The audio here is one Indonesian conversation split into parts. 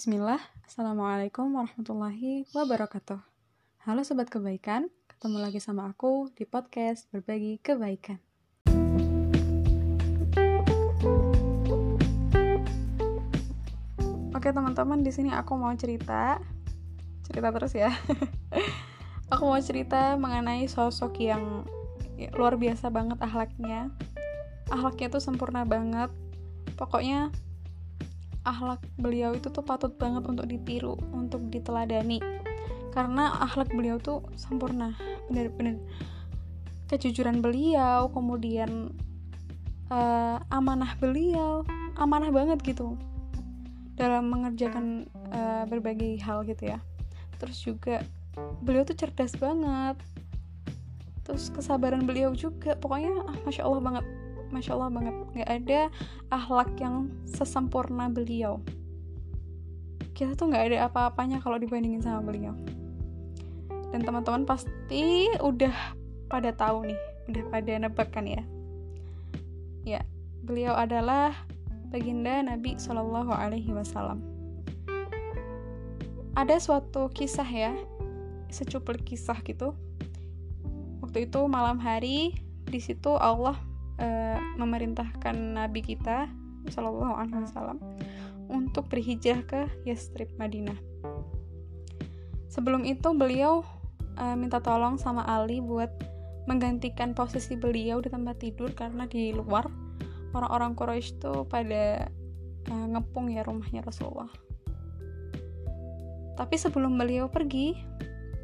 Bismillah, Assalamualaikum warahmatullahi wabarakatuh. Halo Sobat Kebaikan, ketemu lagi sama aku di podcast Berbagi Kebaikan. Oke teman-teman, di sini aku mau cerita, cerita terus ya. aku mau cerita mengenai sosok yang ya, luar biasa banget ahlaknya. Ahlaknya tuh sempurna banget. Pokoknya akhlak beliau itu tuh patut banget untuk ditiru, untuk diteladani. Karena akhlak beliau tuh sempurna, bener-bener kejujuran beliau, kemudian uh, amanah beliau, amanah banget gitu dalam mengerjakan uh, berbagai hal gitu ya. Terus juga beliau tuh cerdas banget. Terus kesabaran beliau juga, pokoknya ah, masya Allah banget masya Allah banget. Nggak ada ahlak yang sesempurna beliau. Kita tuh nggak ada apa-apanya kalau dibandingin sama beliau. Dan teman-teman pasti udah pada tahu nih udah pada nebak kan ya? Ya beliau adalah baginda Nabi Shallallahu Alaihi Wasallam. Ada suatu kisah ya secuplik kisah gitu. Waktu itu malam hari di situ Allah uh, memerintahkan Nabi kita Shallallahu Alaihi Wasallam untuk berhijrah ke Yastrib Madinah. Sebelum itu beliau uh, minta tolong sama Ali buat menggantikan posisi beliau di tempat tidur karena di luar orang-orang Quraisy itu pada uh, ngepung ya rumahnya Rasulullah. Tapi sebelum beliau pergi,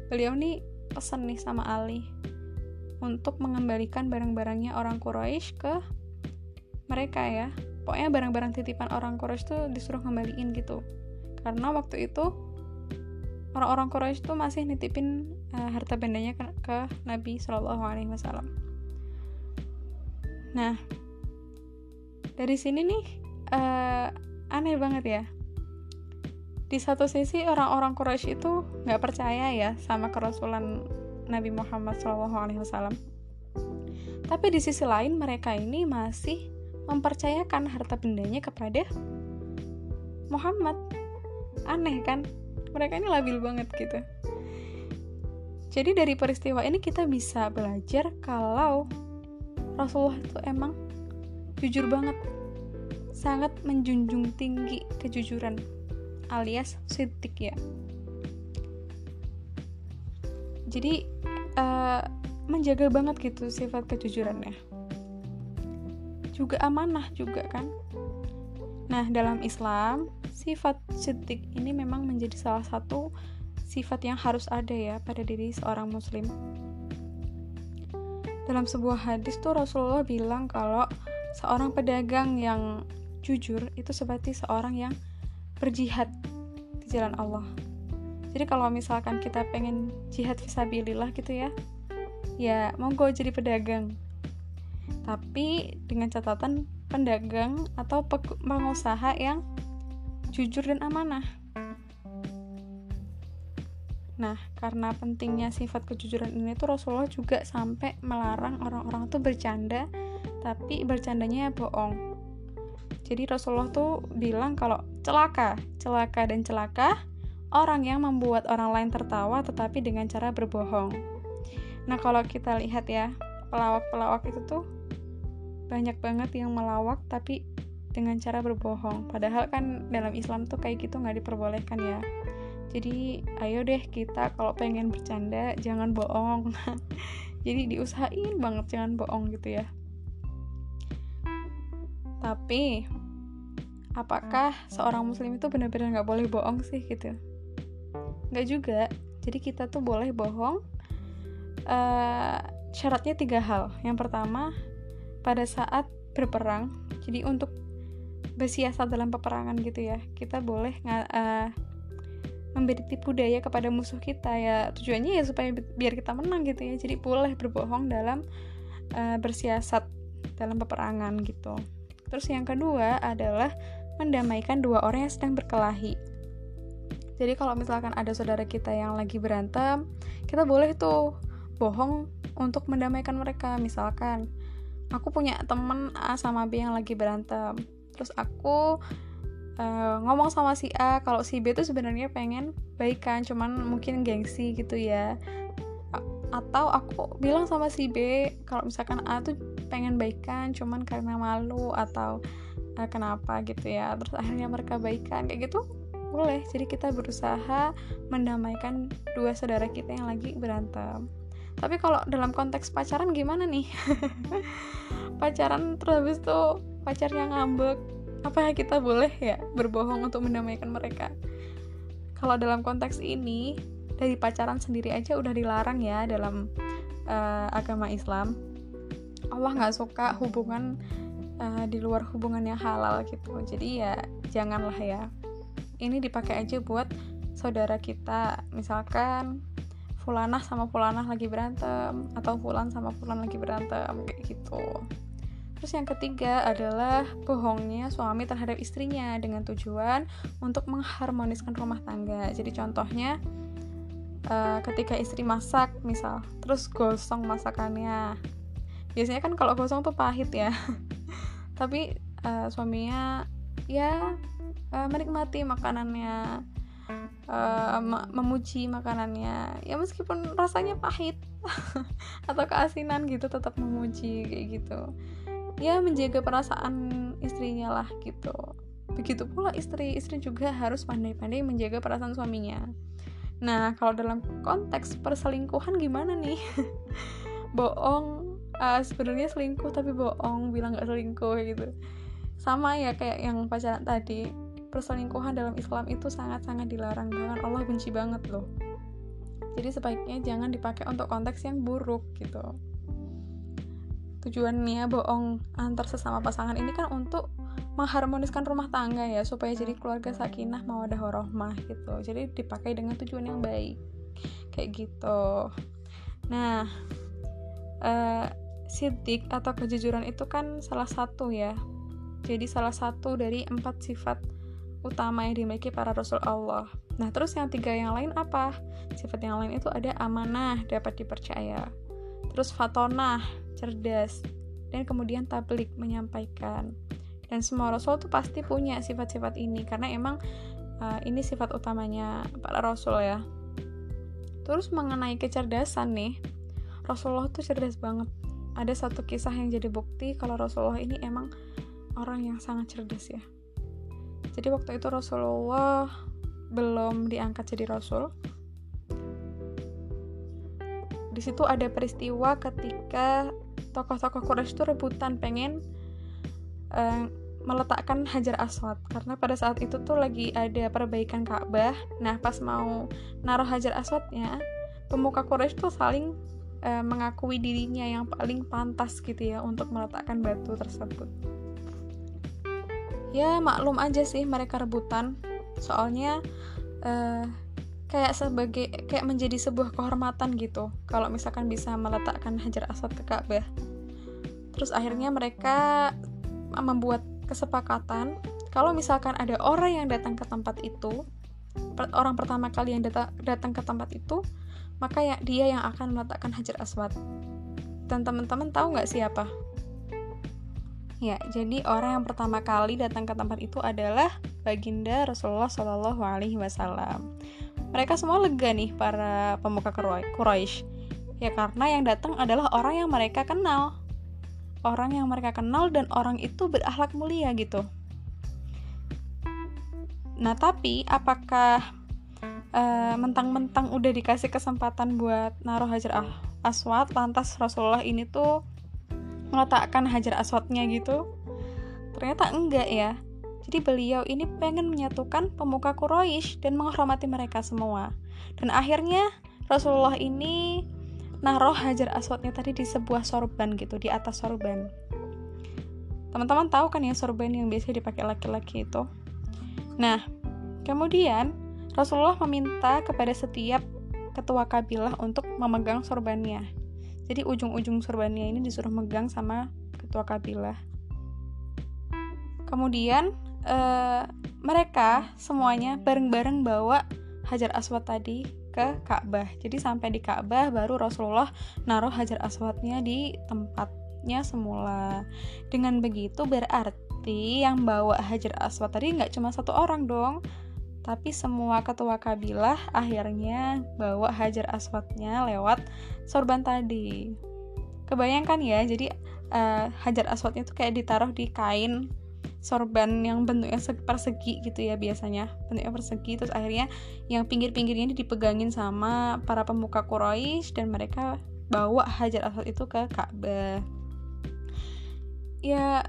beliau nih pesan nih sama Ali untuk mengembalikan barang-barangnya orang Quraisy ke mereka ya. Pokoknya barang-barang titipan orang Quraisy tuh disuruh kembaliin gitu. Karena waktu itu orang-orang Quraisy tuh masih nitipin uh, harta bendanya ke, ke Nabi Shallallahu Alaihi Wasallam. Nah dari sini nih uh, aneh banget ya. Di satu sisi orang-orang Quraisy itu nggak percaya ya sama kerasulan Nabi Muhammad SAW. Tapi di sisi lain mereka ini masih mempercayakan harta bendanya kepada Muhammad. Aneh kan? Mereka ini labil banget gitu. Jadi dari peristiwa ini kita bisa belajar kalau Rasulullah itu emang jujur banget. Sangat menjunjung tinggi kejujuran alias sidik ya. Jadi uh, menjaga banget gitu sifat kejujurannya. Juga amanah juga kan. Nah dalam Islam sifat sidik ini memang menjadi salah satu sifat yang harus ada ya pada diri seorang muslim. Dalam sebuah hadis tuh Rasulullah bilang kalau seorang pedagang yang jujur itu seperti seorang yang berjihad di jalan Allah jadi kalau misalkan kita pengen jihad visabilillah gitu ya ya monggo jadi pedagang tapi dengan catatan pedagang atau pengusaha yang jujur dan amanah Nah, karena pentingnya sifat kejujuran ini tuh Rasulullah juga sampai melarang orang-orang tuh bercanda, tapi bercandanya bohong. Jadi Rasulullah tuh bilang kalau celaka, celaka dan celaka orang yang membuat orang lain tertawa tetapi dengan cara berbohong. Nah, kalau kita lihat ya, pelawak-pelawak itu tuh banyak banget yang melawak tapi dengan cara berbohong. Padahal kan dalam Islam tuh kayak gitu nggak diperbolehkan ya. Jadi ayo deh kita kalau pengen bercanda jangan bohong. Jadi diusahain banget jangan bohong gitu ya. Tapi apakah seorang muslim itu benar-benar nggak boleh bohong sih gitu? Nggak juga. Jadi kita tuh boleh bohong uh, syaratnya tiga hal. Yang pertama pada saat berperang jadi untuk bersiasat dalam peperangan gitu ya kita boleh uh, memberi tipu daya kepada musuh kita. Ya tujuannya ya supaya biar kita menang gitu ya. Jadi boleh berbohong dalam uh, bersiasat dalam peperangan gitu. Terus yang kedua adalah mendamaikan dua orang yang sedang berkelahi jadi kalau misalkan ada saudara kita yang lagi berantem, kita boleh tuh bohong untuk mendamaikan mereka. Misalkan aku punya temen A sama B yang lagi berantem, terus aku uh, ngomong sama si A kalau si B tuh sebenarnya pengen baikan cuman mungkin gengsi gitu ya. Atau aku bilang sama si B kalau misalkan A tuh pengen baikan cuman karena malu atau uh, kenapa gitu ya. Terus akhirnya mereka baikan kayak gitu boleh jadi kita berusaha mendamaikan dua saudara kita yang lagi berantem. Tapi kalau dalam konteks pacaran gimana nih? Pacaran terus habis tuh pacarnya ngambek apa kita boleh ya berbohong untuk mendamaikan mereka? Kalau dalam konteks ini dari pacaran sendiri aja udah dilarang ya dalam uh, agama Islam. Allah nggak suka hubungan uh, di luar hubungan yang halal gitu. Jadi ya janganlah ya ini dipakai aja buat saudara kita. Misalkan fulanah sama fulanah lagi berantem atau fulan sama fulan lagi berantem kayak gitu. Terus yang ketiga adalah bohongnya suami terhadap istrinya dengan tujuan untuk mengharmoniskan rumah tangga. Jadi contohnya uh, ketika istri masak misal terus gosong masakannya. Biasanya kan kalau gosong tuh pahit ya. Tapi uh, suaminya ya uh, menikmati makanannya uh, memuji makanannya. Ya meskipun rasanya pahit atau keasinan gitu tetap memuji kayak gitu. Ya menjaga perasaan istrinya lah gitu. Begitu pula istri istri juga harus pandai-pandai menjaga perasaan suaminya. Nah, kalau dalam konteks perselingkuhan gimana nih? bohong, uh, sebenarnya selingkuh tapi bohong, bilang gak selingkuh gitu. Sama ya kayak yang pacaran tadi, perselingkuhan dalam Islam itu sangat-sangat dilarang banget. Allah benci banget loh. Jadi sebaiknya jangan dipakai untuk konteks yang buruk gitu. Tujuannya bohong antar sesama pasangan ini kan untuk mengharmoniskan rumah tangga ya supaya jadi keluarga sakinah mawadah warahmah gitu jadi dipakai dengan tujuan yang baik kayak gitu nah uh, sidik atau kejujuran itu kan salah satu ya jadi salah satu dari empat sifat utama yang dimiliki para rasul Allah. Nah terus yang tiga yang lain apa? Sifat yang lain itu ada amanah dapat dipercaya. Terus fatonah cerdas dan kemudian tablik menyampaikan. Dan semua rasul tuh pasti punya sifat-sifat ini karena emang uh, ini sifat utamanya para rasul ya. Terus mengenai kecerdasan nih Rasulullah tuh cerdas banget. Ada satu kisah yang jadi bukti kalau Rasulullah ini emang orang yang sangat cerdas ya jadi waktu itu Rasulullah belum diangkat jadi rasul di situ ada peristiwa ketika tokoh-tokoh Quraisy itu rebutan pengen uh, meletakkan Hajar Aswad karena pada saat itu tuh lagi ada perbaikan Ka'bah. Nah, pas mau naruh Hajar Aswadnya, pemuka Quraisy tuh saling uh, mengakui dirinya yang paling pantas gitu ya untuk meletakkan batu tersebut. Ya, maklum aja sih mereka rebutan. Soalnya uh, kayak sebagai kayak menjadi sebuah kehormatan gitu kalau misalkan bisa meletakkan Hajar Aswad ke Ka'bah. Terus akhirnya mereka membuat kesepakatan kalau misalkan ada orang yang datang ke tempat itu orang pertama kali yang datang datang ke tempat itu maka ya dia yang akan meletakkan hajar aswad dan teman-teman tahu nggak siapa ya jadi orang yang pertama kali datang ke tempat itu adalah baginda Rasulullah Shallallahu Alaihi Wasallam. Mereka semua lega nih para pemuka Quraisy. Ya karena yang datang adalah orang yang mereka kenal. Orang yang mereka kenal dan orang itu berakhlak mulia gitu. Nah, tapi apakah uh, mentang-mentang udah dikasih kesempatan buat naruh hajar aswad, lantas Rasulullah ini tuh meletakkan hajar aswadnya gitu? Ternyata enggak ya. Jadi beliau ini pengen menyatukan pemuka Quraisy dan menghormati mereka semua. Dan akhirnya Rasulullah ini naruh hajar aswadnya tadi di sebuah sorban gitu di atas sorban teman-teman tahu kan ya sorban yang biasa dipakai laki-laki itu nah kemudian Rasulullah meminta kepada setiap ketua kabilah untuk memegang sorbannya jadi ujung-ujung sorbannya ini disuruh megang sama ketua kabilah kemudian eh, mereka semuanya bareng-bareng bawa hajar aswad tadi ke Ka'bah. Jadi sampai di Ka'bah baru Rasulullah naruh Hajar Aswadnya di tempatnya semula. Dengan begitu berarti Berarti yang bawa Hajar Aswad tadi nggak cuma satu orang dong, tapi semua ketua kabilah akhirnya bawa Hajar Aswadnya lewat sorban tadi. Kebayangkan ya, jadi uh, Hajar Aswadnya tuh kayak ditaruh di kain sorban yang bentuknya persegi gitu ya biasanya. Bentuknya persegi terus akhirnya yang pinggir-pinggirnya dipegangin sama para pemuka Quraisy dan mereka bawa Hajar Aswad itu ke Ka'bah. Ya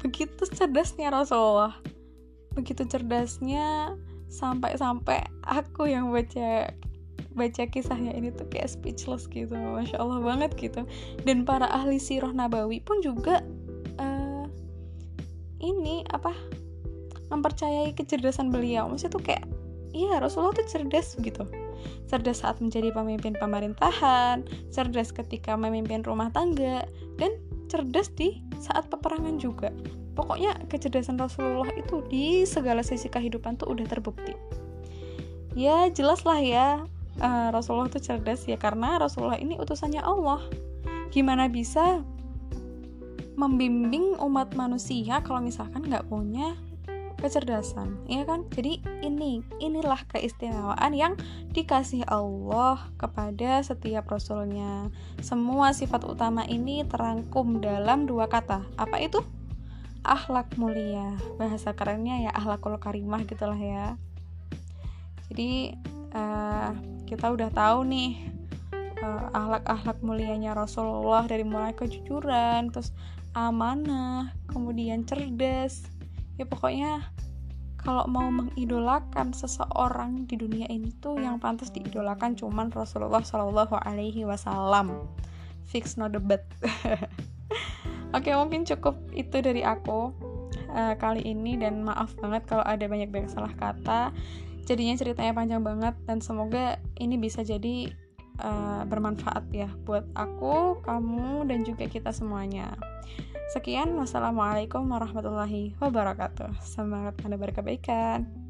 begitu cerdasnya Rasulullah. Begitu cerdasnya sampai-sampai aku yang baca baca kisahnya ini tuh kayak speechless gitu. Masya Allah banget gitu. Dan para ahli sirah nabawi pun juga ini apa mempercayai kecerdasan beliau. Maksudnya tuh kayak iya Rasulullah tuh cerdas gitu. Cerdas saat menjadi pemimpin pemerintahan cerdas ketika memimpin rumah tangga dan cerdas di saat peperangan juga pokoknya kecerdasan Rasulullah itu di segala sisi kehidupan tuh udah terbukti ya jelas lah ya uh, Rasulullah tuh cerdas ya karena Rasulullah ini utusannya Allah gimana bisa membimbing umat manusia kalau misalkan nggak punya kecerdasan, ya kan? Jadi ini inilah keistimewaan yang dikasih Allah kepada setiap rasulnya. Semua sifat utama ini terangkum dalam dua kata. Apa itu? Akhlak mulia. Bahasa kerennya ya akhlakul karimah gitulah ya. Jadi uh, kita udah tahu nih uh, akhlak-akhlak mulianya Rasulullah dari mulai kejujuran, terus amanah, kemudian cerdas. Ya pokoknya kalau mau mengidolakan seseorang di dunia ini tuh yang pantas diidolakan cuman Rasulullah Shallallahu Alaihi Wasallam. Fix no debat. Oke mungkin cukup itu dari aku uh, kali ini dan maaf banget kalau ada banyak-banyak salah kata. Jadinya ceritanya panjang banget dan semoga ini bisa jadi uh, bermanfaat ya buat aku, kamu, dan juga kita semuanya. Sekian, wassalamualaikum warahmatullahi wabarakatuh. Semangat pada berkebaikan.